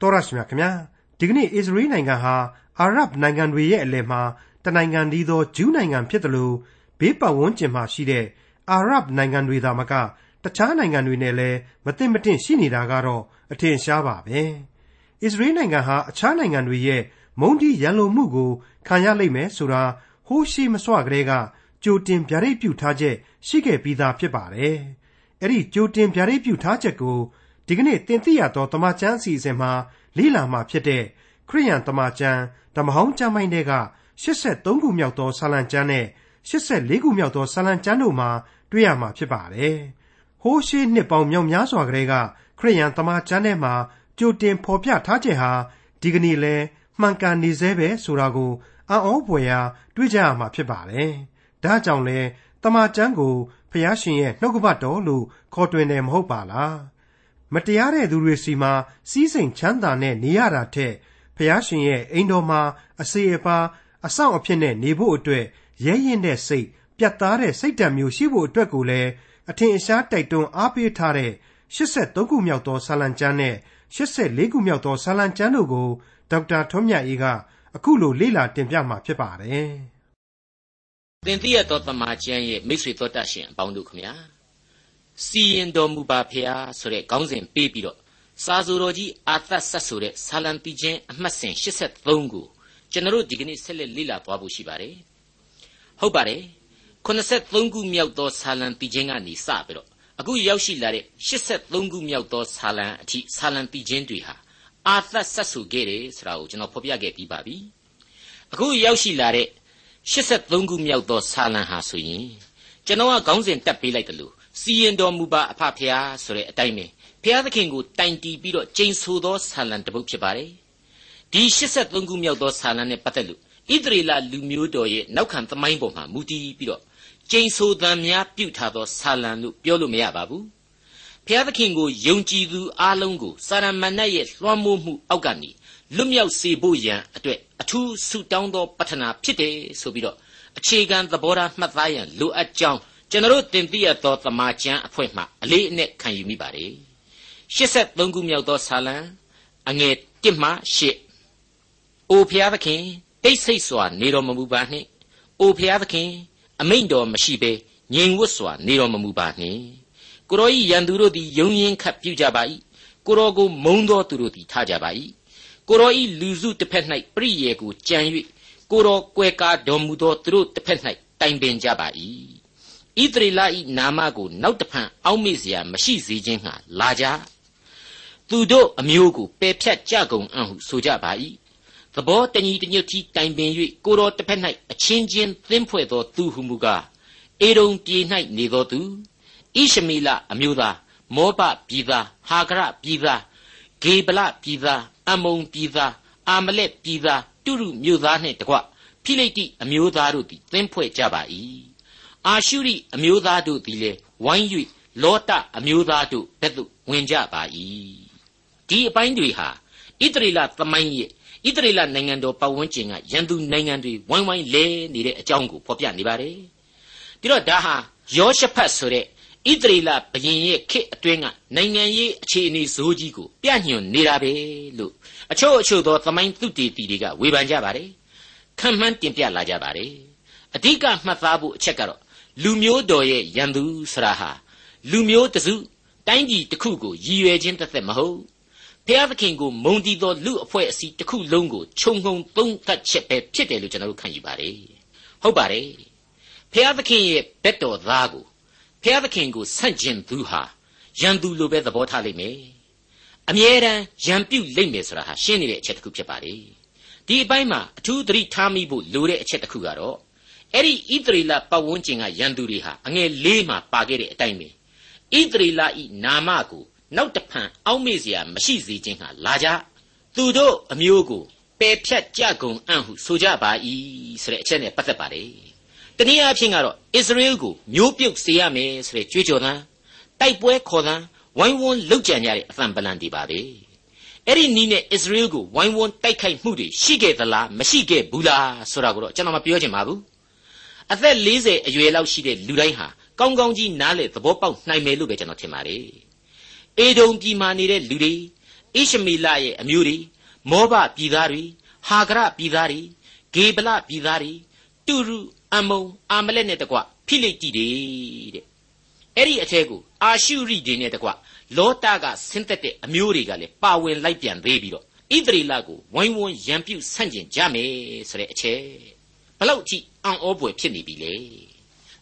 တော်ရရှိမြခင်ဗျာဒီကနေ့အစ္စရေးနိုင်ငံဟာအာရဗ်နိုင်ငံတွေရဲ့အလယ်မှာတနိုင်ငံတည်းသောဂျူးနိုင်ငံဖြစ်တယ်လို့ဘေးပတ်ဝန်းကျင်မှာရှိတဲ့အာရဗ်နိုင်ငံတွေသာမကတခြားနိုင်ငံတွေနဲ့လည်းမသိမတင့်ရှိနေတာကတော့အထင်ရှားပါပဲအစ္စရေးနိုင်ငံဟာအခြားနိုင်ငံတွေရဲ့မုန်းတီးရန်လိုမှုကိုခံရလိမ့်မယ်ဆိုတာဟိုးရှိမစွာကလေးကကြိုတင်ဗျာဒိတ်ပြုထားချက်ရှိခဲ့ပြီးသားဖြစ်ပါတယ်အဲ့ဒီကြိုတင်ဗျာဒိတ်ပြုထားချက်ကို ဒီကနေ့တင်ပြရသောတမချန်းအစီအစဉ်မှာလေ့လာမှာဖြစ်တဲ့ခရိယန်တမချန်းဓမ္မဟောင်းကျမ်းပိုင်းတွေက83ခုမြောက်သောဆာလံကျမ်းနဲ့84ခုမြောက်သောဆာလံကျမ်းတို့မှာတွေ့ရမှာဖြစ်ပါတယ်။ဟိုးရှိနှစ်ပေါင်းမြောက်များစွာကလေးကခရိယန်တမချန်းထဲမှာကြိုတင်ဖော်ပြထားချက်ဟာဒီကနေ့လဲမှန်ကန်နေသေးပဲဆိုတာကိုအံ့ဩဖွယ်ရာတွေ့ကြရမှာဖြစ်ပါတယ်။ဒါကြောင့်လဲတမချန်းကိုဖျားရှင်ရဲ့နှုတ်ကပတ်တော်လို့ခေါ်တွင်တယ်မဟုတ်ပါလား။ မတရားတဲ့သူတွေစီမှာစီးစိမ်ချမ်းသာနဲ့နေရတာထက်ဖျားရှင်ရဲ့အိမ်တော်မှာအစေအပါအဆောင်အဖြစ်နဲ့နေဖို့အတွက်ရဲရင်တဲ့စိတ်ပြတ်သားတဲ့စိတ်ဓာတ်မျိုးရှိဖို့အတွက်ကိုလည်းအထင်အရှားတိုက်တွန်းအားပေးထားတဲ့83ခုမြောက်သောဆာလံကျမ်းနဲ့84ခုမြောက်သောဆာလံကျမ်းတို့ကိုဒေါက်တာထွန်းမြတ်အေးကအခုလိုလေ့လာတင်ပြมาဖြစ်ပါတယ်။သင်သိရသောတမန်ကျမ်းရဲ့မိတ်ဆွေတော်တတ်ရှင်အပေါင်းတို့ခမညာ။ စီရင်တော်မူပါဖျားဆိုတဲ့ခေါင်းစဉ်ပေးပြီးတော့စာဆိုတော်ကြီးအာသတ်ဆက်ဆိုတဲ့ဆာလံတီချင်းအမှတ်စဉ်83ကိုကျွန်တော်တို့ဒီကနေ့ဆက်လက်လေ့လာသွားဖို့ရှိပါတယ်ဟုတ်ပါတယ်83ခုမြောက်သောဆာလံတီချင်းကနေစပြီးတော့အခုရောက်ရှိလာတဲ့83ခုမြောက်သောဆာလံအထိဆာလံတီချင်းတွေဟာအာသတ်ဆက်ဆိုခဲ့တယ်ဆိုတာကိုကျွန်တော်ဖော်ပြခဲ့ပြီးပါပြီအခုရောက်ရှိလာတဲ့83ခုမြောက်သောဆာလံဟာဆိုရင်ကျွန်တော်ကခေါင်းစဉ်တက်ပေးလိုက်တယ်လို့ စီရင်တော်မူပါအဖဖျားဆိုတဲ့အတိုင်းပဲဖျားသခင်ကိုတိုင်တီးပြီးတော့ကျိန်ဆိုသောဆာလံတစ်ပုဒ်ဖြစ်ပါတယ်ဒီ83ခုမြောက်သောဆာလံနဲ့ပတ်သက်လို့ဣသရေလလူမျိုးတော်ရဲ့နောက်ခံသမိုင်းပေါ်မှာမူတည်ပြီးတော့ကျိန်ဆိုသံများပြုထားသောဆာလံလို့ပြောလို့မရပါဘူးဖျားသခင်ကိုယုံကြည်သူအလုံးကိုစာရမဏေရဲ့လွှမ်းမိုးမှုအောက်ကနေလွတ်မြောက်စေဖို့ရန်အတွက်အထူးဆုတောင်းသောပတနာဖြစ်တယ်ဆိုပြီးတော့အခြေခံသဘောထားမှတ်သားရန်လိုအပ်ကြောင်း ကျွန်တော်တင်ပြရသောသမာကျမ်းအဖွဲ့မှအလေးအနက်ခံယူမိပါတယ်83ခုမြောက်သောဆာလံအငယ်1မှ8အိုဖျားသခင်တိတ်ဆိတ်စွာနေတော်မမူပါနှင့်အိုဖျားသခင်အမိန့်တော်မရှိဘဲငြိမ်ဝတ်စွာနေတော်မမူပါနှင့်ကိုရောဤရန်သူတို့သည်ယုံရင်ခတ်ပြုကြပါ၏ကိုရောကိုမုံသောသူတို့သည်ထားကြပါ၏ကိုရောဤလူစုတစ်ဖက်၌ပရိယေကိုကြံ၍ကိုရောကွယ်ကာတော်မူသောသူတို့တစ်ဖက်၌တိုင်ပင်ကြပါ၏ ဣသရေလ၏နာမကိုနောက်တဖန်အောက်မေ့เสียမရှိစေခြင်းဟာလာကြသူတို့အမျိုးကိုပယ်ဖြတ်ကြကုန်အံ့ဟုဆိုကြပါ၏သဘောတညီတညွတ်ကြီးတိုင်ပင်၍ကိုတော်တစ်ဖက်၌အချင်းချင်းသင်းဖွဲ့သောသူဟုမူကားအေရုံပြေ၌နေသောသူဣရှမေလအမျိုးသားမောဘပြည်သားဟာဂရပြည်သားဂေဗလပြည်သားအမုံပြည်သားအာမလက်ပြည်သားတုရုမြို့သားနှင့်တကွဖိလိတိအမျိုးသားတို့သည်သင်းဖွဲ့ကြပါ၏ အာရှုရိအမျိုးသားတို့သည်လည်းဝိုင်း၍လောတအမျိုးသားတို့ဘက်သို့ဝင်ကြပါ၏ဒီအပိုင်းတွေဟာဣသရေလသမိုင်းရဲ့ဣသရေလနိုင်ငံတော်ပတ်ဝန်းကျင်ကရန်သူနိုင်ငံတွေဝိုင်းဝိုင်းလဲနေတဲ့အကြောင်းကိုဖော်ပြနေပါတယ်ဒီတော့ဒါဟာယောရှဖတ်ဆိုတဲ့ဣသရေလဘရင်ရဲ့ခေတ်အတွင်းကနိုင်ငံရေးအခြေအနေဇိုးကြီးကိုပြညွှန်နေတာပဲလို့အချို့အချို့သောသမိုင်းသူတေတီတွေကဝေဖန်ကြပါတယ်ခံမှန်းတင်ပြလာကြပါတယ်အဓိကမှတ်သားဖို့အချက်ကတော့ လူမျိုးတော်ရဲ့ရန်သူဆရာဟာလူမျိုးတစုတိုင်းပြည်တစ်ခုကိုရည်ရွယ်ခြင်းတစ်သက်မဟုတ်ဖျားသခင်ကိုမုံတီသောလူအဖွဲ့အစည်းတစ်ခုလုံးကိုခြုံငုံသုံးသပ်ချက်ပဲဖြစ်တယ်လို့ကျွန်တော်တို့ခံယူပါတယ်ဟုတ်ပါတယ်ဖျားသခင်ရဲ့ဘက်တော်သားကိုဖျားသခင်ကိုဆန့်ကျင်သူဟာရန်သူလိုပဲသဘောထားလိမ့်မယ်အမြဲတမ်းရန်ပြုတ်လိမ့်မယ်ဆိုတာဟာရှင်းနေတဲ့အချက်တစ်ခုဖြစ်ပါတယ်ဒီအပိုင်းမှာအထူးသတိထားမိဖို့လိုတဲ့အချက်တစ်ခုကတော့ အဲ့ဒီဣသရေလပတ်ဝန်းကျင်ကရန်သူတွေဟာအငယ်လေးမှာပါခဲ့တဲ့အတိုင်းပဲဣသရေလဤနာမကိုနောက်တဖန်အောက်မေ့เสียမရှိစေခြင်းဟာလာကြသူတို့အမျိုးကိုပယ်ဖြတ်ကြကုန်အံ့ဟုဆိုကြပါ၏ဆိုတဲ့အချက်နဲ့ပတ်သက်ပါတယ်တနည်းအားဖြင့်ကတော့အစ္စရေလကိုမျိုးပြုတ်စေရမယ်ဆိုတဲ့ကြွေးကြော်သံတိုက်ပွဲခေါ်သံဝိုင်းဝန်းလှုပ်ကြံကြတဲ့အသံပလန်တွေပါပဲအဲ့ဒီနီးနဲ့အစ္စရေလကိုဝိုင်းဝန်းတိုက်ခိုက်မှုတွေရှိခဲ့သလားမရှိခဲ့ဘူးလားဆိုတာကိုတော့ကျွန်တော်မပြောချင်ပါဘူး အသက်40အရွယ်လောက်ရှိတဲ့လူတိုင်းဟာကောင်းကောင်းကြီးနားလေသဘောပေါက်နိုင်မယ်လို့ပဲကျွန်တော်ထင်ပါတယ်။အေဒုံပြည်မှာနေတဲ့လူတွေဣရှမေလရဲ့အမျိုးတွေမောဘပြည်သားတွေဟာဂရပြည်သားတွေဂေဗလပြည်သားတွေတူရူအမုံအာမလက်နဲ့တကွဖိလိတိတွေတဲ့အဲ့ဒီအထက်ကိုအာရှုရိတွေနဲ့တကွလောတာကဆင်းသက်တဲ့အမျိုးတွေကလည်းပါဝင်လိုက်ပြန်သေးပြီးတော့ဣသရေလကိုဝိုင်းဝန်းရံပြုတ်ဆန့်ကျင်ကြမယ်ဆိုတဲ့အချက်ဘလောက်ထိ အံ့ဩဖွယ်ဖြစ်နေပြီလေ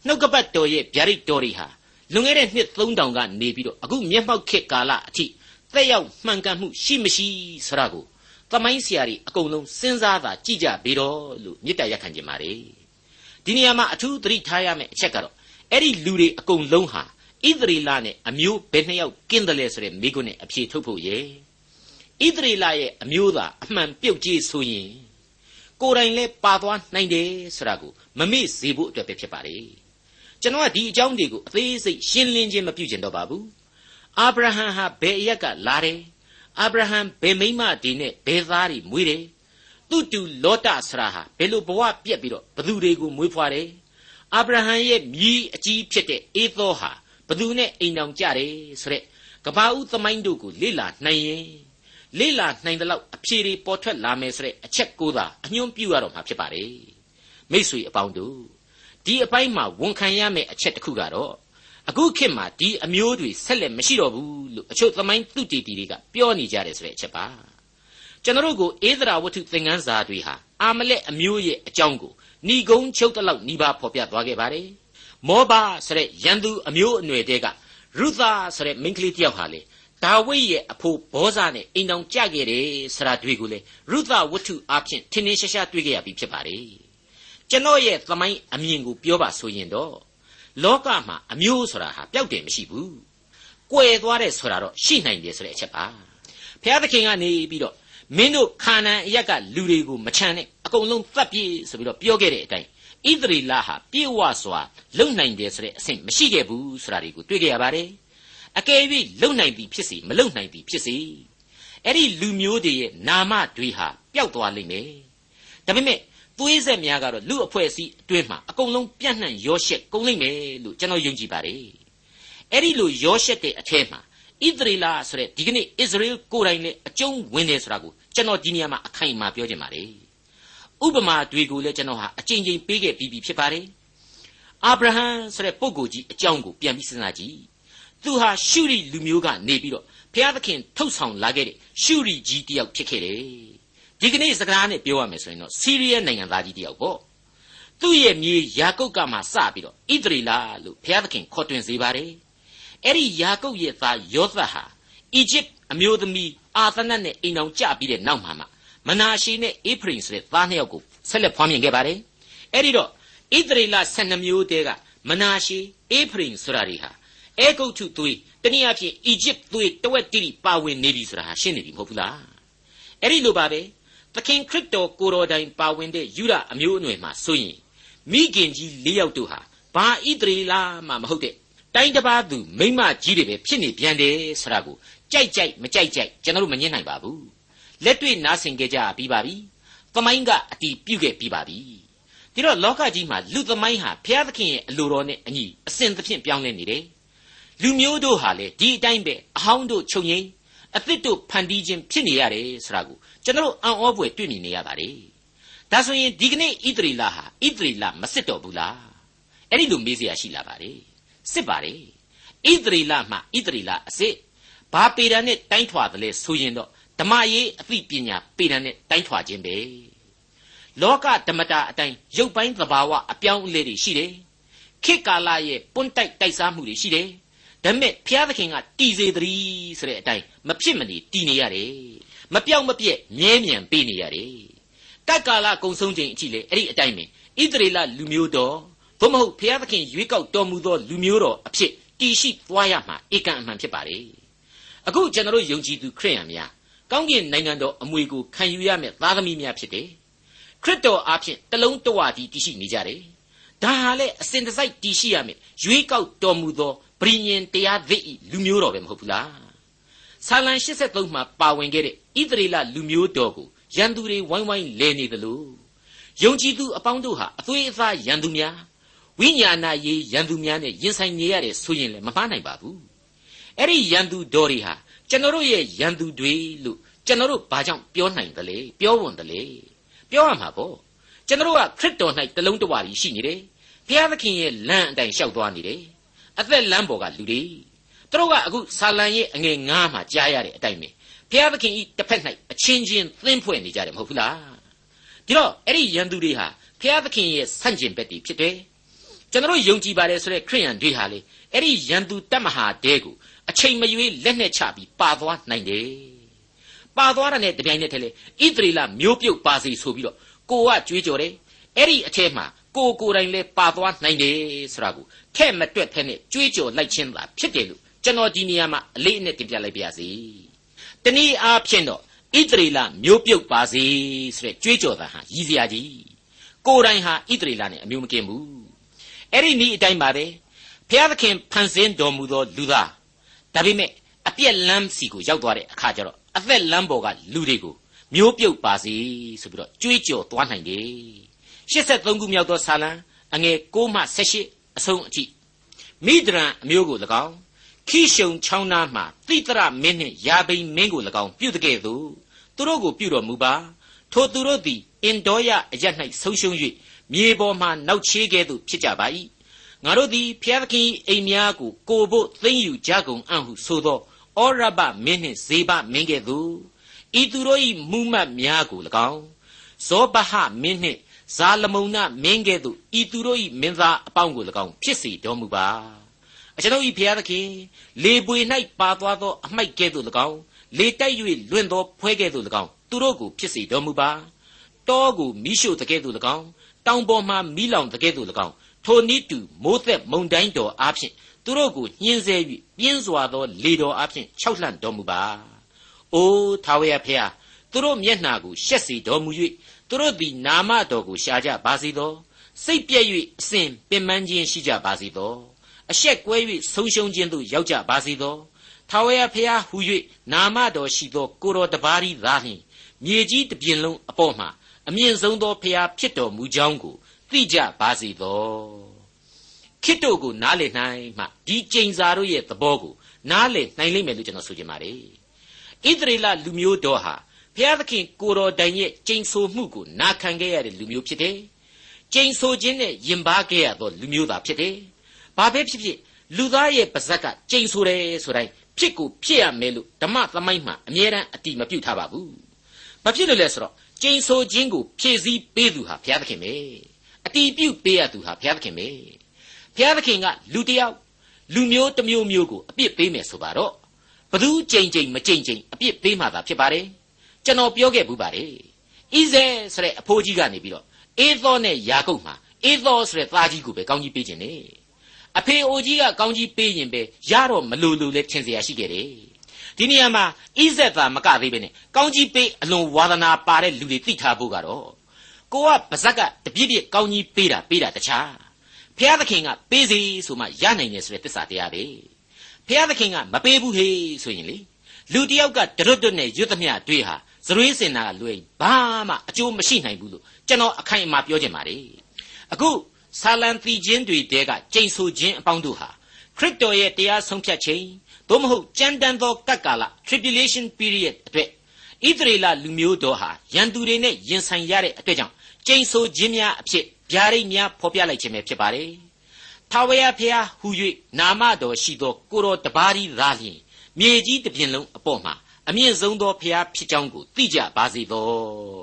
နှုတ်ကပတ်တော်ရဲ့ဗျာဒိတ်တော်တွေဟာလွန်ခဲ့တဲ့နှစ်3000ကနေပြီးတော့အခုမျက်မှောက်ခေတ်ကာလအထိသက်ရောက်မှန်ကန်မှုရှိမရှိဆိုတာကိုသမိုင်းဆရာတွေအကုန်လုံးစဉ်းစားသာကြည့်ကြပြီတော့လို့မြစ်တရရက်ခံကြပါ रे ဒီနေရာမှာအထူးသတိထားရမယ့်အချက်ကတော့အဲ့ဒီလူတွေအကုန်လုံးဟာဣသရေလနဲ့အမျိုးဘယ်နှစ်ယောက်ကင်းတယ်လဲဆိုတဲ့မိကွန်းနဲ့အဖြေထုတ်ဖို့ရဲ့ဣသရေလရဲ့အမျိုးသားအမှန်ပြုတ်ကြီးဆိုရင် ကိုယ်တိုင်လဲပါသွားနိုင်တယ်ဆိုတာကိုမမေ့စေဖို့အတွက်ပဲဖြစ်ပါလေကျွန်တော်ကဒီအကြောင်းတွေကိုအသေးစိတ်ရှင်းလင်းခြင်းမပြုကျင်တော့ပါဘူးအာဗြဟံဟာဘယ်အရက်ကလာတယ်အာဗြဟံဘယ်မိမဒီနဲ့ဘယ်သားတွေမွေးတယ်သူ့တူလောတဆရာဟာဘယ်လိုဘဝပြက်ပြီးတော့ဘသူတွေကိုမွေးဖွားတယ်အာဗြဟံရဲ့မြည်အကြီးဖြစ်တဲ့အေသောဟာဘသူနဲ့အိမ်တောင်ကြတယ်ဆိုတဲ့ကဘာဦးသမိုင်းတို့ကိုလေ့လာနိုင်ရင် လေ့လာနိုင်တဲ့လောက်အဖြေတွေပေါ်ထွက်လာမယ်ဆိုတဲ့အချက်ကိုသာအညွှန်းပြုရတော့မှာဖြစ်ပါတယ်မိษွေအပေါင်းတို့ဒီအပိုင်းမှာဝန်ခံရမယ့်အချက်တစ်ခုကတော့အခုခေတ်မှာဒီအမျိုးတွေဆက်လက်မရှိတော့ဘူးလို့အချို့သမိုင်းသူတေတီတွေကပြောနေကြတယ်ဆိုတဲ့အချက်ပါကျွန်တော်တို့ကိုဧဒရာဝတ္ထုသင်ခန်းစာတွေဟာအာမလက်အမျိုးရဲ့အကြောင်းကိုဏီကုံချုပ်တလောက်နှီးပါဖော်ပြသွားခဲ့ပါတယ်မောဘဆိုတဲ့ရန်သူအမျိုးအနွယ်တဲကရုသာဆိုတဲ့မိန်းကလေးတယောက်ဟာလေ ဒါဝိဒ်ရဲ့အဖိုးဘောဇနဲ့အိမ်တောင်ကြခဲ့တယ်ဆရာတွေကိုလေရုသဝတ္ထုအဖြစ်ထင်းထင်းရှားရှားတွေ့ခဲ့ရပြီဖြစ်ပါတယ်ကျွန်တော်ရဲ့သမိုင်းအမြင်ကိုပြောပါဆိုရင်တော့လောကမှာအမျိုးဆိုတာဟာပျောက်တယ်မရှိဘူးကွယ်သွားတယ်ဆိုတာတော့ရှိနိုင်တယ်ဆိုတဲ့အချက်ပါဘုရားသခင်ကနေပြီးတော့မင်းတို့ခါနန်အရက်ကလူတွေကိုမချမ်းနဲ့အကုန်လုံးသတ်ပြေဆိုပြီးတော့ပြောခဲ့တဲ့အတိုင်းဣသရေလဟာပြေဝစွာလုံနိုင်တယ်ဆိုတဲ့အဆင့်မရှိခဲ့ဘူးဆိုတာတွေကိုတွေ့ကြရပါတယ် အကယ်၍လုံနိုင်သည်ဖြစ်စီမလုံနိုင်သည်ဖြစ်စီအဲ့ဒီလူမျိုးတွေရဲ့နာမတွေဟာပျောက်သွားလိမ့်မယ်ဒါပေမဲ့သွေးဆက်များကတော့လူအဖွဲ့အစည်းအတွင်းမှာအကုန်လုံးပြန့်နှံ့ရောရှက်ကုန်လိမ့်မယ်လို့ကျွန်တော်ယုံကြည်ပါတယ်အဲ့ဒီလိုရောရှက်တဲ့အထဲမှာဣသရေလဆိုတဲ့ဒီကနေ့အစ္စရေလကိုယ်တိုင်လည်းအကျုံးဝင်တယ်ဆိုတာကိုကျွန်တော်ဒီနေရာမှာအခိုင်အမာပြောချင်ပါတယ်ဥပမာတွေကိုလည်းကျွန်တော်ဟာအကြိမ်ကြိမ်ပေးခဲ့ပြီးပြီဖြစ်ပါတယ်အာဗြဟံဆိုတဲ့ပုဂ္ဂိုလ်ကြီးအကြောင်းကိုပြန်ပြီးစဉ်းစားကြည့် သူဟာရှုရီလူမျိုးကနေပြီးတော့ဘုရားသခင်ထုတ်ဆောင်လာခဲ့တဲ့ရှုရီကြီးတယောက်ဖြစ်ခဲ့တယ်ဒီကနေ့စကားနဲ့ပြောရမယ်ဆိုရင်တော့စီးရီးယားနိုင်ငံသားကြီးတယောက်ပေါ့သူ့ရဲ့မြေယာကုပ်ကမှစပြီးတော့ဣသရေလလို့ဘုရားသခင်ခေါ်တွင်စေပါတယ်အဲ့ဒီယာကုပ်ရဲ့သားယောသတ်ဟာအီဂျစ်အမျိုးသမီးအာသနတ်နဲ့အိမ်အောင်ကြပြီးတဲ့နောက်မှာမှမနာရှေနဲ့အေဖရင်ဆိုတဲ့သားနှစ်ယောက်ကိုဆက်လက်ဖွားမြင်ခဲ့ပါတယ်အဲ့ဒီတော့ဣသရေလ12မျိုးတဲကမနာရှေအေဖရင်ဆိုတာတွေဟာ အဲဂုတ်ထုသွေးတနည်းအားဖြင့်အီဂျစ်သွေးတဝက်တိတိပါဝင်နေပြီဆိုတာဟာရှင်းနေပြီမဟုတ်ဘူးလားအဲ့ဒီလိုပါပဲသခင်ခရစ်တော်ကိုတော်တိုင်ပါဝင်တဲ့ယူရအမျိုးအနွယ်မှာဆိုရင်မိခင်ကြီး၄ယောက်တို့ဟာဘာဣသရေလမှမဟုတ်တဲ့တိုင်းတစ်ပါးသူမိမကြီးတွေပဲဖြစ်နေပြန်တယ်ဆိုတာကိုကြိုက်ကြိုက်မကြိုက်ကြိုက်ကျွန်တော်တို့မငြင်းနိုင်ပါဘူးလက်တွေ့နားဆင်ကြကြပြီးပါပြီသမိုင်းကအတီးပြုတ်ခဲ့ပြီးပါပြီဒီတော့လောကကြီးမှာလူသမိုင်းဟာဘုရားသခင်ရဲ့အလိုတော်နဲ့အညီအစဉ်သဖြင့်ပြောင်းလဲနေတယ် လူမျိုးတို့ဟာလေဒီအတိုင်းပဲအဟောင်းတို့ချုပ်ငိမ့်အသစ်တို့ဖန်တီးခြင်းဖြစ်နေရတယ်ဆိုတာကိုကျွန်တော်အံ့ဩဖွယ်တွေ့မြင်နေရပါတယ်ဒါဆိုရင်ဒီကနေ့ဣသရေလဟာဣသရေလမစစ်တော်ဘူးလားအဲ့ဒီလိုမေးစရာရှိလာပါတယ်စစ်ပါတယ်ဣသရေလမှဣသရေလအစစ်ဘာပေဒံနဲ့တိုင်းထွာတယ်လဲဆိုရင်တော့ဓမ္မရေးအသိပညာပေဒံနဲ့တိုင်းထွာခြင်းပဲလောကဓမ္မတာအတိုင်းရုပ်ပိုင်းသဘာဝအပြောင်းအလဲတွေရှိတယ်ခေတ်ကာလရဲ့ပွန်းတိုက်တိုက်စားမှုတွေရှိတယ် ဒါပေမဲ့ဘုရားသခင်ကတည်စေတည်းဆိုတဲ့အတိုင်းမဖြစ်မနေတည်နေရတယ်မပြောက်မပြက်မြဲမြံပေးနေရတယ်တက္ကာလကုံဆုံးချိန်အထိလေအဲ့ဒီအတိုင်းပဲဣသရေလလူမျိုးတော်သို့မဟုတ်ဘုရားသခင်ရွေးကောက်တော်မူသောလူမျိုးတော်အဖြစ်တည်ရှိသွားရမှာဧကန်အမှန်ဖြစ်ပါလေအခုကျွန်တော်ယုံကြည်သူခရိယန်များကောင်းကင်နိုင်ငံတော်အမွေကိုခံယူရမယ့်သားသမီးများဖြစ်တယ်ခရစ်တော်အားဖြင့်တလုံးတဝတည်းတည်ရှိနေကြတယ်ဒါဟာလေအစဉ်တစိုက်တည်ရှိရမယ်ရွေးကောက်တော်မူသော ပရိညင်တရားသစ်ဤလူမျိုးတော်ပဲမဟုတ်ဘူးလားဆာလံ83မှာပါဝင်ခဲ့တဲ့ဣသရေလလူမျိုးတော်ကိုရန်သူတွေဝိုင်းဝိုင်းလဲနေသလိုယုံကြည်သူအပေါင်းတို့ဟာအသွေးအသားရန်သူများဝိညာဏရေးရန်သူများနဲ့ရင်ဆိုင်နေရတဲ့ဆိုရင်လည်းမမှားနိုင်ပါဘူးအဲ့ဒီရန်သူတော်တွေဟာကျွန်တော်တို့ရဲ့ရန်သူတွေလို့ကျွန်တော်တို့ဘာကြောင့်ပြောနိုင်သလဲပြောဝန်သလဲပြောရမှာပေါ့ကျွန်တော်တို့ကခရစ်တော်၌တလုံးတဝါကြီးရှိနေတယ်ဘုရားသခင်ရဲ့လမ်းအတိုင်းလျှောက်သွားနေတယ် အသက်လမ်းပေါ်ကလူတွေသူတို့ကအခုဆာလံရဲ့အငယ်ငါးမှာကြားရတဲ့အတိုင်းပဲဘုရားသခင်ဤတစ်ဖက်၌အချင်းချင်းသင်းဖွဲ့နေကြတယ်မဟုတ်ဘူးလားဒီတော့အဲ့ဒီရန်သူတွေဟာဘုရားသခင်ရဲ့ဆန့်ကျင်ဘက်တွေဖြစ်တယ်ကျွန်တော်ယုံကြည်ပါတယ်ဆိုတဲ့ခရိယန်တွေဟာလေအဲ့ဒီရန်သူတတ်မဟာတဲကိုအချိန်မရွေးလက်နဲ့ချပြီးပါသွားနိုင်တယ်ပါသွားတာနဲ့တပြိုင်နက်တည်းလေဣသရေလမျိုးပြုတ်ပါစီဆိုပြီးတော့ကိုကကြွေးကြော်တယ်အဲ့ဒီအထက်မှာ ကိုကိုယ်တိုင်လဲပါသွားနိုင်တယ်ဆိုတာကိုထဲ့မတွက်ဖက်နဲ့ကြွေးကြော်လိုက်ခြင်းသာဖြစ်တယ်လို့ကျွန်တော်ဒီနေရာမှာအလေးအနက်တင်ပြလိုက်ပါရစေတနည်းအားဖြင့်တော့ဣသရေလမျိုးပြုတ်ပါစေဆိုတဲ့ကြွေးကြော်တာဟာရည်စရာကြီးကိုယ်တိုင်ဟာဣသရေလနဲ့အမျိုးမကင်းဘူးအဲ့ဒီနည်းအတိုင်းပါပဲဘုရားသခင်ဖန်ဆင်းတော်မူသောလူသားဒါပေမဲ့အပြက်လမ်းစီကိုရောက်သွားတဲ့အခါကျတော့အသက်လမ်းပေါ်ကလူတွေကိုမျိုးပြုတ်ပါစေဆိုပြီးတော့ကြွေးကြော်သွားနိုင်တယ် 83ခုမြောက်သောဆာလံအငယ်6မှ18အဆုံးအထိမိဒရန်အမျိုးကို၎င်းခိရှုံချောင်းနာမှတိတရမင်းနှင့်ယာဘိန်မင်းကို၎င်းပြုတကဲ့သို့သူတို့ကိုပြုတော်မူပါထိုသူတို့သည်အင်ဒေါယအရ၌ဆုံးရှုံး၍မြေပေါ်မှနောက်ချေးကဲ့သို့ဖြစ်ကြပါ၏ငါတို့သည်ဖျားသခင်အိမ်များကိုကိုဖို့သိမ့်ယူကြကုန်အံ့ဟုဆိုသောဩရဘမင်းနှင့်ဇေဘမင်းကဲ့သို့ဤသူတို့၏မူမှတ်များကို၎င်းဇောဘဟမင်းနှင့် ဇာလမုန်နမင်းကဲ့သို့ဤသူတို့၏မင်းသားအပေါင်းကို၎င်းဖြစ်စေတော်မူပါအကျွန်ုပ်၏ဖျားသခင်လေပွေ၌ပါသွားသောအမိုက်ကဲ့သို့၎င်းလေတိုက်၍လွင့်သောဖွဲကဲ့သို့၎င်းသူတို့ကိုဖြစ်စေတော်မူပါတောကိုမိရှို့တကဲ့သို့၎င်းတောင်ပေါ်မှမိလောင်တကဲ့သို့၎င်းထိုနည်းတူမိုးသက်မုန်တိုင်းတော်အားဖြင့်သူတို့ကိုညှင်းဆဲ၍ပြင်းစွာသောလေတော်အားဖြင့်ခြောက်လှန့်တော်မူပါ။အိုးထာဝရဖျား သူတို့မျက်နှာကိုရှက်စီတော်မူ၍သူတို့သည်နာမတော်ကိုရှာကြပါစေသောစိတ်ပြည့်၍အစဉ်ပင်ပန်းခြင်းရှိကြပါစေသောအရှက်ကွဲ၍ဆုံးရှုံးခြင်းသို့ရောက်ကြပါစေသောထာဝရဖျားဟူ၍နာမတော်ရှိသောကိုတော်တပါးဤသာလျှင်မြေကြီးတစ်ပြင်လုံးအပေါ်မှာအမြင့်ဆုံးသောဖျားဖြစ်တော်မူကြောင်းကိုသိကြပါစေသောခိတ္တုကိုနားလည်နိုင်မှဒီကျိန်စာတို့ရဲ့သဘောကိုနားလည်နိုင်လိမ့်မယ်လို့ကျွန်တော်ဆိုချင်ပါတယ်ဣသရေလလူမျိုးတော်ဟာ ဘုရားသခင်ကိုတော်တိုင်ရဲ့ကျိန်ဆိုမှုကိုနာခံခဲ့ရတဲ့လူမျိုးဖြစ်တယ်ကျိန်ဆိုခြင်းနဲ့ယင်ပါခဲ့ရသောလူမျိုးသားဖြစ်တယ်ဘာပဲဖြစ်ဖြစ်လူသားရဲ့ပါဇက်ကကျိန်ဆိုတယ်ဆိုတိုင်းဖြစ်ကိုဖြစ်ရမယ်လို့ဓမ္မသမိုင်းမှာအမြဲတမ်းအတိမပြုတ်ထားပါဘူးဘာဖြစ်လို့လဲဆိုတော့ကျိန်ဆိုခြင်းကိုဖြည့်ဆည်းပေးသူဟာဘုရားသခင်ပဲအတီးပြုတ်ပေးရသူဟာဘုရားသခင်ပဲဘုရားသခင်ကလူတယောက်လူမျိုးတစ်မျိုးမျိုးကိုအပြစ်ပေးမယ်ဆိုပါတော့ဘသူကြိမ်ကြိမ်မကြိမ်ကြိမ်အပြစ်ပေးမှသာဖြစ်ပါတယ် ကျွန်တော်ပြောခဲ့ဘူးပါတယ်ဣဇဲဆိုတဲ့အဖိုးကြီးကနေပြီးတော့အေသောနဲ့ယာကုပ်မှာအေသောဆိုတဲ့သားကြီးကိုပဲကောင်းကြီးပေးခြင်းနဲ့အဖေအိုကြီးကကောင်းကြီးပေးရင်ပဲရတော့မလိုလိုလဲထင်เสียရှိခဲ့တယ်ဒီနေရာမှာဣဇက်သာမကသေးပဲနဲ့ကောင်းကြီးပေးအလွန်ဝါသနာပါတဲ့လူတွေသိထားဖို့ကတော့ကိုကပါဇက်ကတပြည့်ပြည့်ကောင်းကြီးပေးတာပေးတာတခြားဖျားသခင်ကပေးစီဆိုမှရနိုင်တယ်ဆိုတဲ့သစ္စာတရားပဲဖျားသခင်ကမပေးဘူးဟေးဆိုရင်လေလူတယောက်ကတရွတ်တွတ်နဲ့ရွတ်သမျှတွေးဟာ ဇရွေးစင်နာကလွယ်ဘာမှအကျိုးမရှိနိုင်ဘူးလို့ကျွန်တော်အခိုင်အမာပြောချင်ပါတယ်အခုဆာလံတီချင်းတွေတဲကကျိန်ဆိုခြင်းအပေါင်းတို့ဟာခရစ်တော်ရဲ့တရားဆုံးဖြတ်ခြင်းသို့မဟုတ်ကြမ်းတမ်းသောကပ်ကာလ tribulation period အတွက်ဣသရေလလူမျိုးတော်ဟာရန်သူတွေနဲ့ရင်ဆိုင်ရတဲ့အတွက်ကြောင့်ကျိန်ဆိုခြင်းများအဖြစ်ဗျာဒိတ်များဖော်ပြလိုက်ခြင်းပဲဖြစ်ပါတယ်။ထာဝရဘုရားဟူ၍နာမတော်ရှိသောကိုတော်တပါးသည်သာလျှင်မြေကြီးတစ်ပြင်လုံးအပေါ်မှာ အမြင့်ဆုံးသောဘုရားဖြစ်ကြောင်းကိုသိကြပါစေသော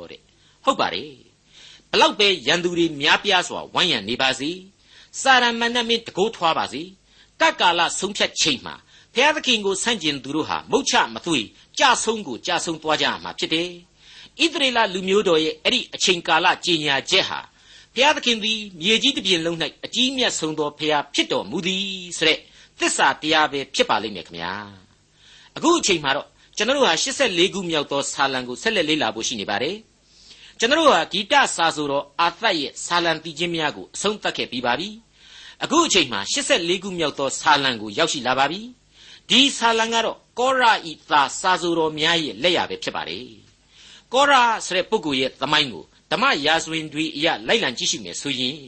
တဲ့။ဟုတ်ပါတယ်။ဘလောက်ပဲရန်သူတွေများပြားစွာဝိုင်းရံနေပါစေ။စာရမဏေမင်းတကိုးထွားပါစေ။ကကကာလဆုံးဖြတ်ချိန်မှာဘုရားသခင်ကိုဆန့်ကျင်သူတို့ဟာမုတ်ချမသွေကြဆုံးကိုကြဆုံးသွားကြမှာဖြစ်တယ်။ဣသရေလလူမျိုးတော်ရဲ့အဲ့ဒီအချိန်ကာလကြီးညာချက်ဟာဘုရားသခင်သည်မြေကြီးတစ်ပြင်လုံး၌အကြီးမြတ်ဆုံးသောဘုရားဖြစ်တော်မူသည်ဆိုတဲ့သစ္စာတရားပဲဖြစ်ပါလိမ့်မယ်ခင်ဗျာအခုအချိန်မှာတော့ ကျွန်တော်တို့ဟာ84ခုမြောက်သောဆာလံကိုဆက်လက်လေ့လာဖို့ရှိနေပါတယ်ကျွန်တော်တို့ဟာဂီတစာဆိုတော်အာသတ်ရဲ့ဆာလံတည်ခြင်းများကိုအဆုံးသတ်ခဲ့ပြီးပါပြီအခုအချိန်မှာ84ခုမြောက်သောဆာလံကိုရောက်ရှိလာပါပြီဒီဆာလံကတော့ကောရာဤသာစာဆိုတော်များရဲ့လက်ရပဲဖြစ်ပါတယ်ကောရာဆိုတဲ့ပုဂ္ဂိုလ်ရဲ့သမိုင်းကိုဓမ္မရာဇဝင်တွေအရလိုက်လံကြည့်ရှုမယ်ဆိုရင်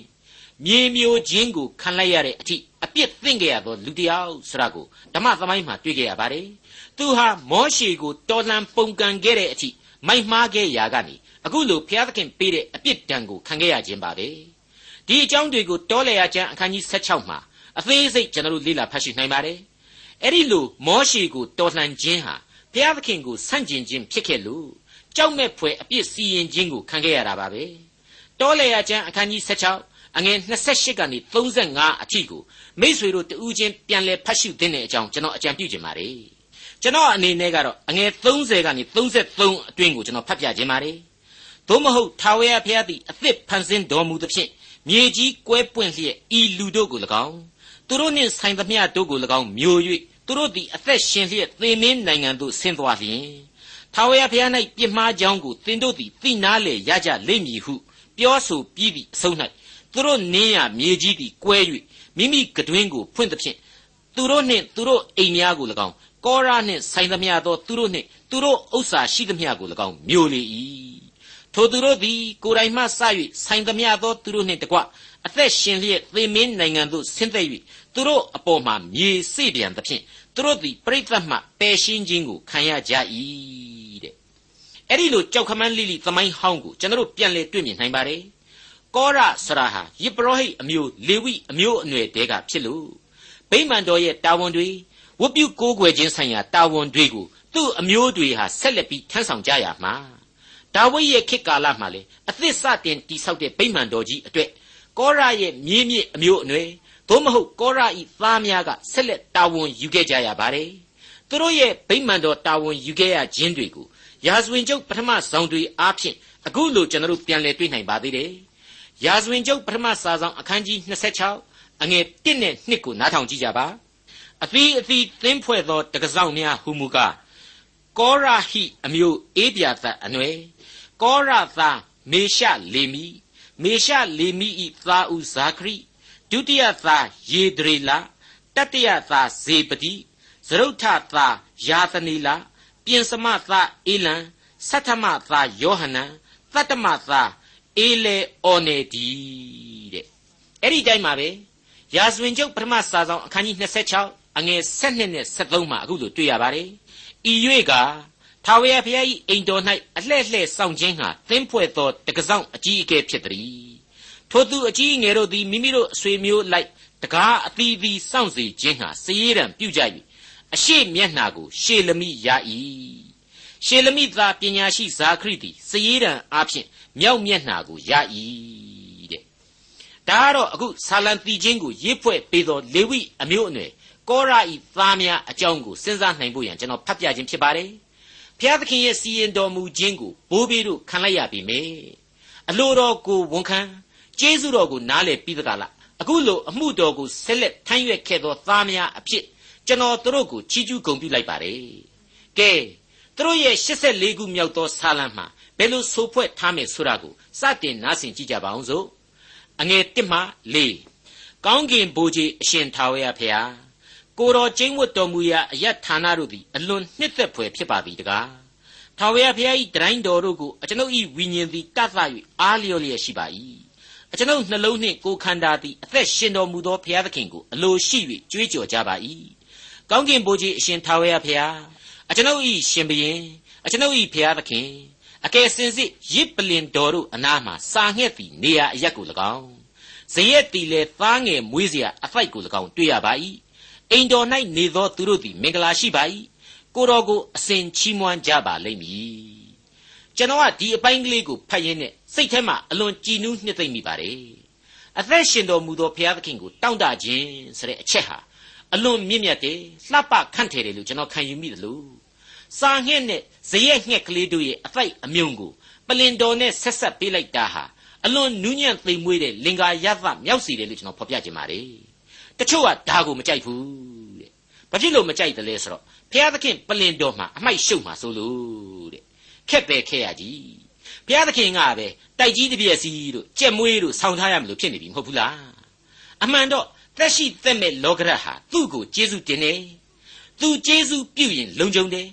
မြေမျိုးချင်းကိုခံလိုက်ရတဲ့အထိအပြစ်သင့်ကြရသောလူတစ်ယောက်ဆိုတာကိုဓမ္မသမိုင်းမှာတွေ့ကြရပါတယ် သူဟာမောရှေကိုတော်လှန်ပုန်ကန်ခဲ့တဲ့အထိမိုက်မှားခဲ့ရာကနေအခုလိုဘုရားသခင်ပေးတဲ့အပြစ်ဒဏ်ကိုခံခဲ့ရခြင်းပါပဲဒီအကြောင်းတွေကိုတောလေယာကျမ်းအခန်းကြီး16မှာအသေးစိတ်ကျွန်တော်တို့လေ့လာဖတ်ရှုနိုင်ပါတယ်အဲ့ဒီလိုမောရှေကိုတော်လှန်ခြင်းဟာဘုရားသခင်ကိုဆန့်ကျင်ခြင်းဖြစ်ခဲ့လို့ကြောက်မဲ့ဖွယ်အပြစ်စီရင်ခြင်းကိုခံခဲ့ရတာပါပဲတောလေယာကျမ်းအခန်းကြီး16အငယ်28ကနေ35အထိကိုမိษွေတို့တူးချင်းပြန်လဲဖတ်ရှုသင့်တဲ့အကြောင်းကျွန်တော်အကြံပြုချင်ပါတယ် ကျွန်တော်အနေနဲ့ကတော့အငယ်30ကနေ33အတွင်းကိုကျွန်တော်ဖတ်ပြခြင်းပါတယ်သို့မဟုတ်ထာဝရဘုရားသည်အသစ်ဖန်ဆင်းတော်မူသဖြင့်မြေကြီးကွဲပွင့်လျက်ဤလူတို့ကို၎င်းသူတို့နှင့်ဆိုင်သမျှတို့ကို၎င်းမျိုး၍သူတို့သည်အသက်ရှင်လျက်သေမင်းနိုင်ငံသို့ဆင်းသွားလျင်ထာဝရဘုရား၌ပြစ်မှားကြောင်းကိုသင်တို့သည်သိနာလေရကြလိမ့်မည်ဟုပြောဆိုပြီးသည့်အဆုံး၌သူတို့နင်းရမြေကြီးသည်ကွဲ၍မိမိကတွင်ကိုဖွင့်သဖြင့် သူတို့နှင့်သူတို့အိမ်များကို၎င်းကောရာနှင့်ဆိုင်သမျှသောသူတို့နှင့်သူတို့ဥစ္စာရှိသမျှကို၎င်းမျိုးလေ၏ထိုသူတို့သည်ကိုယ်တိုင်မှစ၍ဆိုင်သမျှသောသူတို့နှင့်တကွအသက်ရှင်လျက်သေမင်းနိုင်ငံသို့ဆင်းသက်၍သူတို့အပေါ်မှာမြေစေ့ပြန်သဖြင့်သူတို့သည်ပြိဿမှပယ်ရှင်းခြင်းကိုခံရကြ၏တဲ့အဲ့ဒီလိုကြောက်ခမန်းလိလိသမိုင်းဟောင်းကိုကျွန်တော်ပြန်လေတွေ့မြင်နိုင်ပါတယ်ကောရဆရာဟာယေဘရဟိတ်အမျိုးလေဝိအမျိုးအနွယ်တဲကဖြစ်လို့ ဗိမာန်တော်ရဲ့တာဝန်တွေဝတ်ပြုကိုးကွယ်ခြင်းဆိုင်ရာတာဝန်တွေကိုသူ့အမျိုးတွေဟာဆက်လက်ပြီးထမ်းဆောင်ကြရမှာဒါဝိဒ်ရဲ့ခေတ်ကာလမှာလေအသစ်စတင်တိဆောက်တဲ့ဗိမာန်တော်ကြီးအတွက်ကောရရဲ့မြင်းမြစ်အမျိုးအနွယ်သို့မဟုတ်ကောရဤသားများကဆက်လက်တာဝန်ယူခဲ့ကြရပါတယ်သူတို့ရဲ့ဗိမာန်တော်တာဝန်ယူခဲ့ရခြင်းတွေကိုရာဇဝင်ကျုပ်ပထမဆောင်တွေအားဖြင့်အခုလိုကျွန်တော်တို့ပြန်လည်တွေ့နိုင်ပါသေးတယ်ရာဇဝင်ကျုပ်ပထမစာဆောင်အခန်းကြီး26 အငယ်1နဲ့2ကိုနားထောင်ကြည့်ကြပါအသီးအသီးသင်းဖွဲ့သောတကစောက်များဟူမူကားကောရာဟိအမျိုးအေးပြာသအနွယ်ကောရသာမေရှလေမီမေရှလေမီဤသာဥဇာခရိဒုတိယသာယေဒရေလတတိယသာဇေပတိသရုတ်ထသာယာသနီလပြင်စမသာအေလံသတ္ထမသာယောဟနန်သတ္တမသာအေလေအော်နေဒီတဲ့အဲ့ဒီတိုင်းမှာပဲ ယာဇဝင်ကျုပ်ပထမစာဆောင်အခန်းကြီး26အငယ်7နဲ့73မှာအခုလိုတွေ့ရပါတယ်ဤ၍ကထာဝရဘုရား၏အိမ်တော်၌အလှဲ့လှဲ့ဆောင်ခြင်းဟာသင်းဖွဲ့သောတကဆောင်အကြီးအကဲဖြစ်သည်ထိုသူအကြီးငယ်တို့သည်မိမိတို့အဆွေမျိုးလိုက်တကားအသီးသီးစောင့်စေခြင်းဟာစည်ရန်ပြုကြ၏အရှိမျက်နှာကို ရှေလမိရ၏ရှေလမိသားပညာရှိဇာခရိသည်စည်ရန်အားဖြင့်မြောက်မျက်နှာကိုရ၏တဲ့ ဒါကတော့အခုဆာလံတီချင်းကိုရေးဖွဲ့ပေးသောလေဝိအမျိုးအနွယ်ကောရာဤသားများအကြောင်းကိုစဉ်းစားနိုင်ဖို့ရန်ကျွန်တော်ဖတ်ပြခြင်းဖြစ်ပါတယ်ဖျားသခင်ရဲ့စီရင်တော်မူခြင်းကိုဘိုးဘေးတို့ခံလိုက်ရပြီမေအလိုတော်ကိုဝန်ခံကျေးဇူးတော်ကိုနားလည်ပြီးသကလားအခုလိုအမှုတော်ကိုဆက်လက်ထမ်းရွက်ခဲ့သောသားများအဖြစ်ကျွန်တော်တို့ကိုချီးကျူးဂုဏ်ပြုလိုက်ပါတယ်ကဲတို့ရဲ့84ခုမြောက်သောဆာလံမှာဘယ်လိုဆိုဖွဲ့ထားမယ်ဆိုတာကိုစတင်နားဆင်ကြည့်ကြပါအောင်စို့ အငယ်1မှ4ကောင်းကင်ဘိုးကြီးအရှင်ထာဝရဖျားကိုတော်ကျင်းဝတ်တော်မူရာအယတ်ဌာနတို့သည်အလွန်နှစ်သက်ဖွယ်ဖြစ်ပါသည်တကားထာဝရဘုရား၏တိုင်းတော်တို့ကိုအကျွန်ုပ်၏ဝိညာဉ်သည်တတ်သ၍အားလျော်လျက်ရှိပါ၏အကျွန်ုပ်နှလုံးနှင့်ကိုယ်ခန္ဓာသည်အသက်ရှင်တော်မူသောဘုရားသခင်ကိုအလိုရှိ၍ကြွေးကြော်ကြပါ၏ကောင်းကင်ဘုရားအရှင်ထာဝရဘုရားအကျွန်ုပ်၏ရှင်ဘုရင်အကျွန်ုပ်၏ဘုရားသခင် အကယ်စင်စစ်ရစ်ပလင်တော်တို့အနားမှာစာငှက်သည်နေရာအရက်ကို၎င်းဇရက်တီလေသားငယ်မွေးเสียအဖိုက်ကို၎င်းတွေ့ရပါ၏အိမ်တော်၌နေသောသူတို့သည်မင်္ဂလာရှိပါ၏ကိုတော်ကိုအစဉ်ချီးမွမ်းကြပါလိမ့်မည်ကျွန်တော်ကဒီအပိုင်းကလေးကိုဖတ်ရင်းနဲ့စိတ်ထဲမှာအလွန်ကြည်နူးနှစ်သိမ့်မိပါတယ်အသက်ရှင်တော်မူသောဘုရားသခင်ကိုတောင့်တခြင်းဆိုတဲ့အချက်ဟာအလွန်မြင့်မြတ်တယ်လှပခန့်ထည်တယ်လို့ကျွန်တော်ခံယူမိတယ်လို့ စာငှက်နဲ့ဇရက်ငှက်ကလေးတို့ရဲ့အဖိုက်အမြုံကိုပလင်တော်နဲ့ဆက်ဆက်ပေးလိုက်တာဟာအလွန်နူးညံ့သိမ်မွေးတဲ့လင်္ကာရသမြောက်စီတယ်လို့ကျွန်တော်ဖော်ပြခြင်းပါတယ်တချို့ကဒါကိုမကြိုက်ဘူးတဲ့ဘာဖြစ်လို့မကြိုက်တယ်လဲဆိုတော့ဘုရားသခင်ပလင်တော်မှာအမိုက်ရှုပ်မှာဆိုလို့တဲ့ခက်ပဲခဲရကြီးဘုရားသခင်ကပဲတိုက်ကြီးတပြည့်စီတို့ကြက်မွေးတို့ဆောင်းထားရမလို့ဖြစ်နေပြီမဟုတ်ဘူးလားအမှန်တော့သက်ရှိသက်မဲ့လောကရဟာသူ့ကိုကျေးဇူးတင်တယ်သူကျေးဇူးပြုရင်လုံခြုံတယ်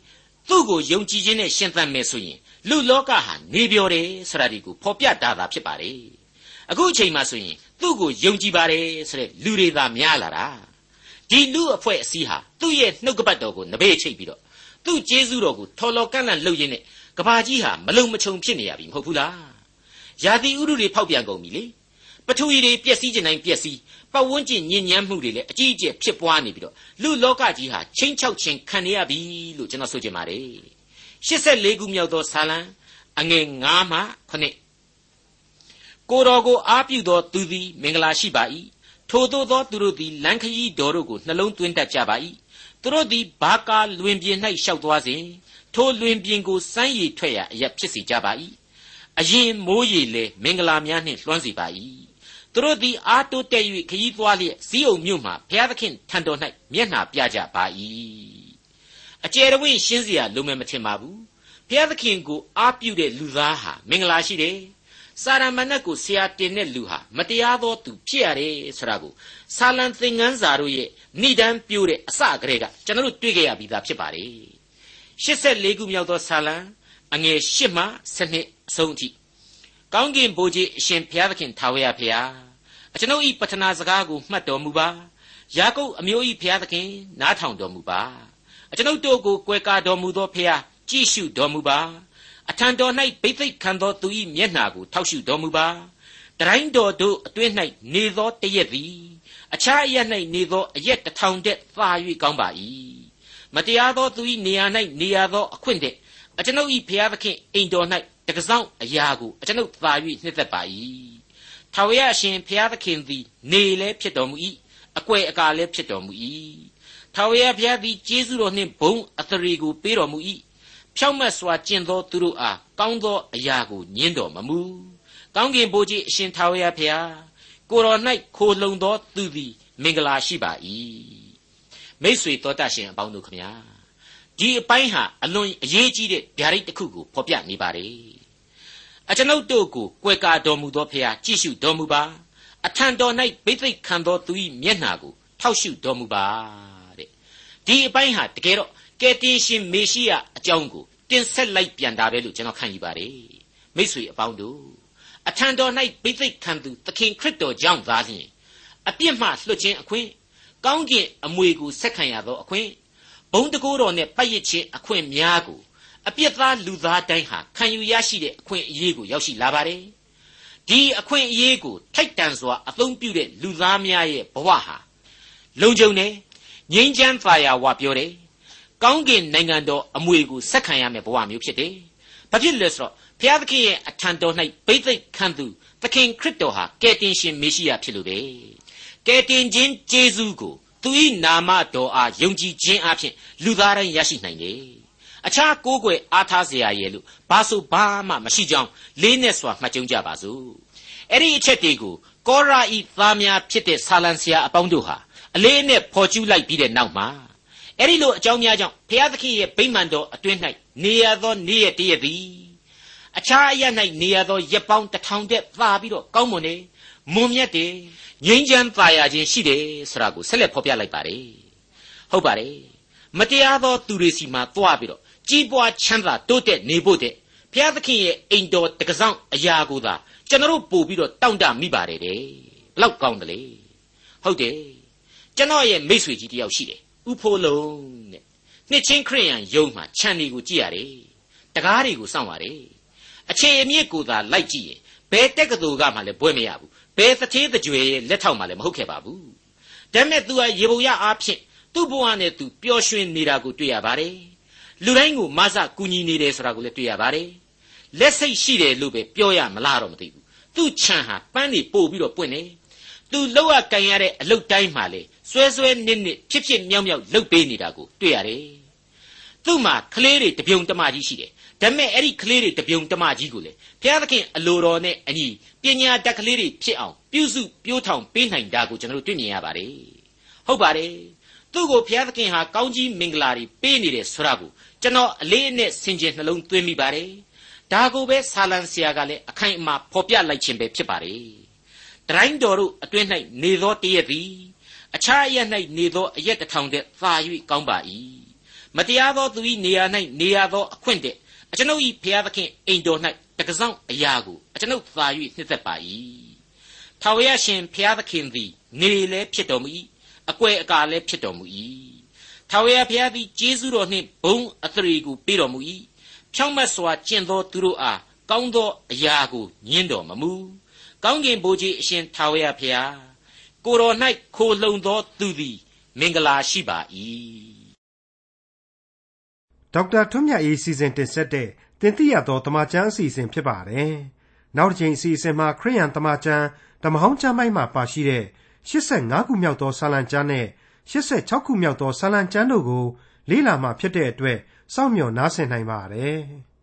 သူ့ကိုယုံကြည်ခြင်းနဲ့ရှင်သန်မယ်ဆိုရင်လူလောကဟာနေပြောတယ်ဆိုတာဒီကိုဖော်ပြတာသာဖြစ်ပါတယ်အခုအချိန်မှဆိုရင်သူ့ကိုယုံကြည်ပါတယ်ဆိုတဲ့လူတွေသာများလာတာဒီလူအဖွဲ့အစည်းဟာသူ့ရဲ့နှုတ်ကပတ်တော်ကိုနဘေးချိတ်ပြီးတော့သူ့ကျေးဇူးတော်ကိုထော်လော်ကန့်လန့်လှုပ်ရင်းနဲ့ကဘာကြီးဟာမလုံမချုံဖြစ်နေရပြီမဟုတ်ဘူးလားယာတိဥရုတွေဖောက်ပြန်ကုန်ပြီလေ ပထဝီတွေပျက်စီးခြင်းတိုင်းပျက်စီးပတ်ဝန်းကျင်ညဉ့်ညမ်းမှုတွေလည်းအကြီးအကျယ်ဖြစ်ပွားနေပြီးတော့လူလောကကြီးဟာချင်းချောက်ချင်းခံနေရပြီလို့ကျွန်တော်ဆိုချင်ပါတယ်84ခုမြောက်သောဇာလံအငယ်9မှ9ကိုတော်ကိုအားပြုသောသူသည်မင်္ဂလာရှိပါ၏ထိုသို့သောသူတို့သည်လမ်းခရီးတော်တို့ကိုနှလုံးသွင်းတတ်ကြပါ၏သူတို့သည်ဘာကာလွင်ပြင်၌ရှောက်သွားစဉ်ထိုလွင်ပြင်ကိုစမ်းရည်ထွက်ရအရက်ဖြစ်စေကြပါ၏အရင်မိုးရည်လေမင်္ဂလာများနှင့်လွှမ်းစေပါ၏ သူတို့သည်အားတိုးတက်၍ခရီးသွားလျက်ဇီးအုံမြို့မှဘုရားသခင်ထံတော်၌မျက်နှာပြကြပါ၏အကျယ်တဝင့်ရှင်းစရာလိုမယ်မထင်ပါဘူးဘုရားသခင်ကိုအားပြုတဲ့လူသားဟာမင်္ဂလာရှိတယ်စာရမဏတ်ကိုဆရာတင်တဲ့လူဟာမတရားသောသူဖြစ်ရတယ်ဆိုတာကိုဆာလံသင်္ကန်းစာတို့ရဲ့ဏိဒံပြိုးတဲ့အစကတည်းကကျွန်တော်တို့တွေ့ကြရပြီးသားဖြစ်ပါတယ်84ခုမြောက်သောဆာလံအငယ်8မှ7အဆုံးအထိ ကောင်းကင်ဘိုးကြီးအရှင်ဘုရားသခင်ထာဝရဘုရားအကျွန်ုပ်ဤပထနာစကားကိုမှတ်တော်မူပါယာကုပ်အမျိုးဤဘုရားသခင်နားထောင်တော်မူပါအကျွန်ုပ်တို့ကိုကွယ်ကာတော်မူသောဘုရားကြည့်ရှုတော်မူပါအထံတော်၌ဘိသိက်ခံသောသူ၏မျက်နှာကိုထောက်ရှုတော်မူပါတတိုင်းတော်တို့အတွင်း၌နေသောတရက်သည်အခြားအရက်၌နေသောအရက်တစ်ထောင်တည်းသာ၍ကောင်းပါ၏မတရားသောသူ၏နေရာ၌နေရသောအခွင့်တဲ့အကျွန်ုပ်၏ဘုရားသခင်အိမ်တော်၌ တကဆောင်အရာကိုအကျွန်ုပ်သာ၍နှစ်သက်ပါ၏ထာဝရအရှင်ဘုရားသခင်သည် နေလည်းဖြစ်တော်မူ၏အကွယ်အကာလည်းဖြစ်တော်မူ၏ထာဝရဘုရားသည်ကျေးဇူးတော်နှင့်ဘုံအသရေကိုပေးတော်မူ၏ဖြောင့်မတ်စွာကျင့်သောသူတို့အားကောင်းသောအရာကိုညင်းတော်မမူကောင်းကင်ဘုရားအရှင်ထာဝရဘုရားကိုတော်၌ခိုလုံသောသူသည် မင်္ဂလာရှိပါ၏မိษွေတော်တတ်ရှင်အပေါင်းတို့ခမညာ ဒီအပိုင်းဟာအလွန်အရေးကြီးတဲ့ဗျာဒိတ်တစ်ခုကိုဖော်ပြနေပါတယ်အကျွန်ုပ်တို့ကိုကွယ်ကာတော်မူသောဖခင်ကြည့်ရှုတော်မူပါအထံတော်၌ဘိသိက်ခံသောသူ၏မျက်နှာကိုထောက်ရှုတော်မူပါတဲ့ဒီအပိုင်းဟာတကယ်တော့ကယ်တင်ရှင်မေရှိယအကြောင်းကိုတင်ဆက်လိုက်ပြန်တာပဲလို့ကျွန်တော်ခံယူပါတယ်မိတ်ဆွေအပေါင်းတို့အထံတော်၌ဘိသိက်ခံသူသခင်ခရစ်တော်ကြောင့်သာလျှင်အပြစ်မှလွတ်ခြင်းအခွင့်ကောင်းကင်အမွေကိုဆက်ခံရသောအခွင့် ဘုံတကိုးတော်နဲ့ပတ်ရခြင်းအခွင့်များကိုအပြစ်သားလူသားတိုင်းဟာခံယူရရှိတဲ့အခွင့်အရေးကိုရောက်ရှိလာပါတယ်ဒီအခွင့်အရေးကိုထိုက်တန်စွာအသုံးပြုတဲ့လူသားများရဲ့ဘဝဟာလုံခြုံတယ်ငြိမ်းချမ်းသာယာဝပြောတယ်ကောင်းကင်နိုင်ငံတော်အမွေကိုဆက်ခံရမယ့်ဘဝမျိုးဖြစ်တယ်ဘာဖြစ်လဲဆိုတော့ဘုရားသခင်ရဲ့အထံတော်၌ဘိသိက်ခံသူသခင်ခရစ်တော်ဟာကယ်တင်ရှင်မေရှိယဖြစ်လို့ပဲကယ်တင်ခြင်းကျေးဇူးကို သူ၏နာမတော်အားယုံကြည်ခြင်းအပြင်လူသားတိုင်းရရှိနိုင်တယ်။အခြားကိုးကွယ်အားထားစရာရဲ့လို့ဘာဆိုဘာမှမရှိကြောင်းလေးနဲ့စွာမှတ်ကြုံကြပါစို့။အဲ့ဒီအချက်တွေကိုကောရာဤသားများဖြစ်တဲ့ဆာလံဆရာအပေါင်းတို့ဟာအလေးနဲ့ဖော်ကျူးလိုက်ပြီးတဲ့နောက်မှာအဲ့ဒီလိုအကြောင်းများကြောင့်ဘုရားသခင်ရဲ့ဗိမာန်တော်အတွင်း၌နေရသောနေ့ရက်တည်းရသည်အခြားအရ၌နေရသောရက်ပေါင်းတစ်ထောင်တက်ပါပြီးတော့ကောင်းမွန်တယ်။ မွန်မြတ်တယ်ငြိမ်းချမ်းသာယာခြင်းရှိတယ်ဆိုတာကိုဆက်လက်ဖော်ပြလိုက်ပါတယ်ဟုတ်ပါတယ်မတရားသောသူတွေစီမှာတွားပြီးတော့ကြီးပွားချမ်းသာတိုးတက်နေဖို့တဲ့ဘုရားသခင်ရဲ့အိမ်တော်တကဆောင်အရာကိုသာကျွန်တော်ပို့ပြီးတော့တောင့်တမိပါတယ်တဲ့ဘလောက်ကောင်းတယ်လေဟုတ်တယ်ကျွန်တော်ရဲ့မိတ်ဆွေကြီးတယောက်ရှိတယ်ဥဖိုးလုံးတဲ့နှစ်ချင်းခရိယန်ယုံမှာခြံတွေကိုကြည့်ရတယ်တကားတွေကိုစောင့်ရတယ်အခြေအမြစ်ကိုသာလိုက်ကြည့်ရင်ဘယ်တက်ကတူကမှလည်းဘွဲမရဘူး ဘယ်သတိတကြွယ်ရဲ့လက်ထောက်မှလည်းမဟုတ်ခဲ့ပါဘူးဒါပေမဲ့ तू ဟာရေပုံရအားဖြင့်သူ့ဘဝနဲ့ तू ပျော်ရွှင်နေတာကိုတွေ့ရပါတယ်လူတိုင်းကိုမဆကူညီနေတယ်ဆိုတာကိုလည်းတွေ့ရပါတယ်လက်စိတ်ရှိတယ်လို့ပဲပြောရမလားတော့မသိဘူးသူ့ခြံဟာပန်းနေပို့ပြီးတော့ပွင့်နေသူလောက်ရကန်ရတဲ့အလုတ်တိုင်းမှာလေစွဲစွဲနစ်နစ်ဖြစ်ဖြစ်မြောက်မြောက်လှုပ်ပေးနေတာကိုတွေ့ရတယ် သူ့မှာကလေးတွေတပြုံတမကြီးရှိတယ်ဒါပေမဲ့အဲ့ဒီကလေးတွေတပြုံတမကြီးကိုလေဘုရားသခင်အလိုတော်နဲ့အညီပညာတတ်ကလေးတွေဖြစ်အောင်ပြုစုပြိုးထောင်ပေးနိုင်တာကိုကျွန်တော်တို့တွေ့မြင်ရပါတယ်ဟုတ်ပါတယ်သူ့ကိုဘုရားသခင်ဟာကောင်းကြီးမင်္ဂလာတွေပေးနေတယ်ဆိုတာကိုကျွန်တော်အလေးအနက်ဆင်ခြင်နှလုံးသွင်းမိပါတယ်ဒါကိုပဲဆာလံဆရာကလည်းအခိုင်အမာဖော်ပြလိုက်ခြင်းပဲဖြစ်ပါတယ်တတိုင်းတော်တို့အတွင်း၌နေသောတရက်သည်အခြားအရက်၌နေသောအရက်တစ်ထောင်တည်းသာ၍ကောင်းပါ၏ မတရားသောသူ၏နေရာ၌နေရသောအခွင့်တဲ့အကျွန်ုပ်၏ဘုရားသခင်အိမ်တော်၌တကဆောင်အရာကိုအကျွန်ုပ်သာ၍နှစ်သက်ပါ၏ထာဝရရှင်ဘုရားသခင်သည် နေလည်းဖြစ်တော်မူ၏အကွယ်အကာလည်းဖြစ်တော်မူ၏ထာဝရဘုရားသည်ကျေးဇူးတော်နှင့်ဘုံအသရေကိုပေးတော်မူ၏ဖြောင့်မတ်စွာကျင့်သောသူတို့အားကောင်းသောအရာကိုညှင်းတော်မမူကောင်းကင်ဘိုးကြီးအရှင်ထာဝရဘုရားကိုတော်၌ခိုလှုံသောသူသည် မင်္ဂလာရှိပါ၏ ဒေါက်တာထွန်းမြတ်အေးစီစဉ်တင်ဆက်တဲ့တင်ပြရသောတမချန်းအစီအစဉ်ဖြစ်ပါတယ်နောက်တစ်ချိန်အစီအစဉ်မှာခရိယန်တမချန်းဓမ္မဟောင်းကျမ်းပိုင်းမှာပါရှိတဲ့85ခုမြောက်သောဆာလံကျမ်းနဲ့86ခုမြောက်သောဆာလံကျမ်းတို့ကိုလေ့လာမှဖြစ်တဲ့အတွက်စောင့်မျှော်နားဆင်နိုင်ပါတယ်။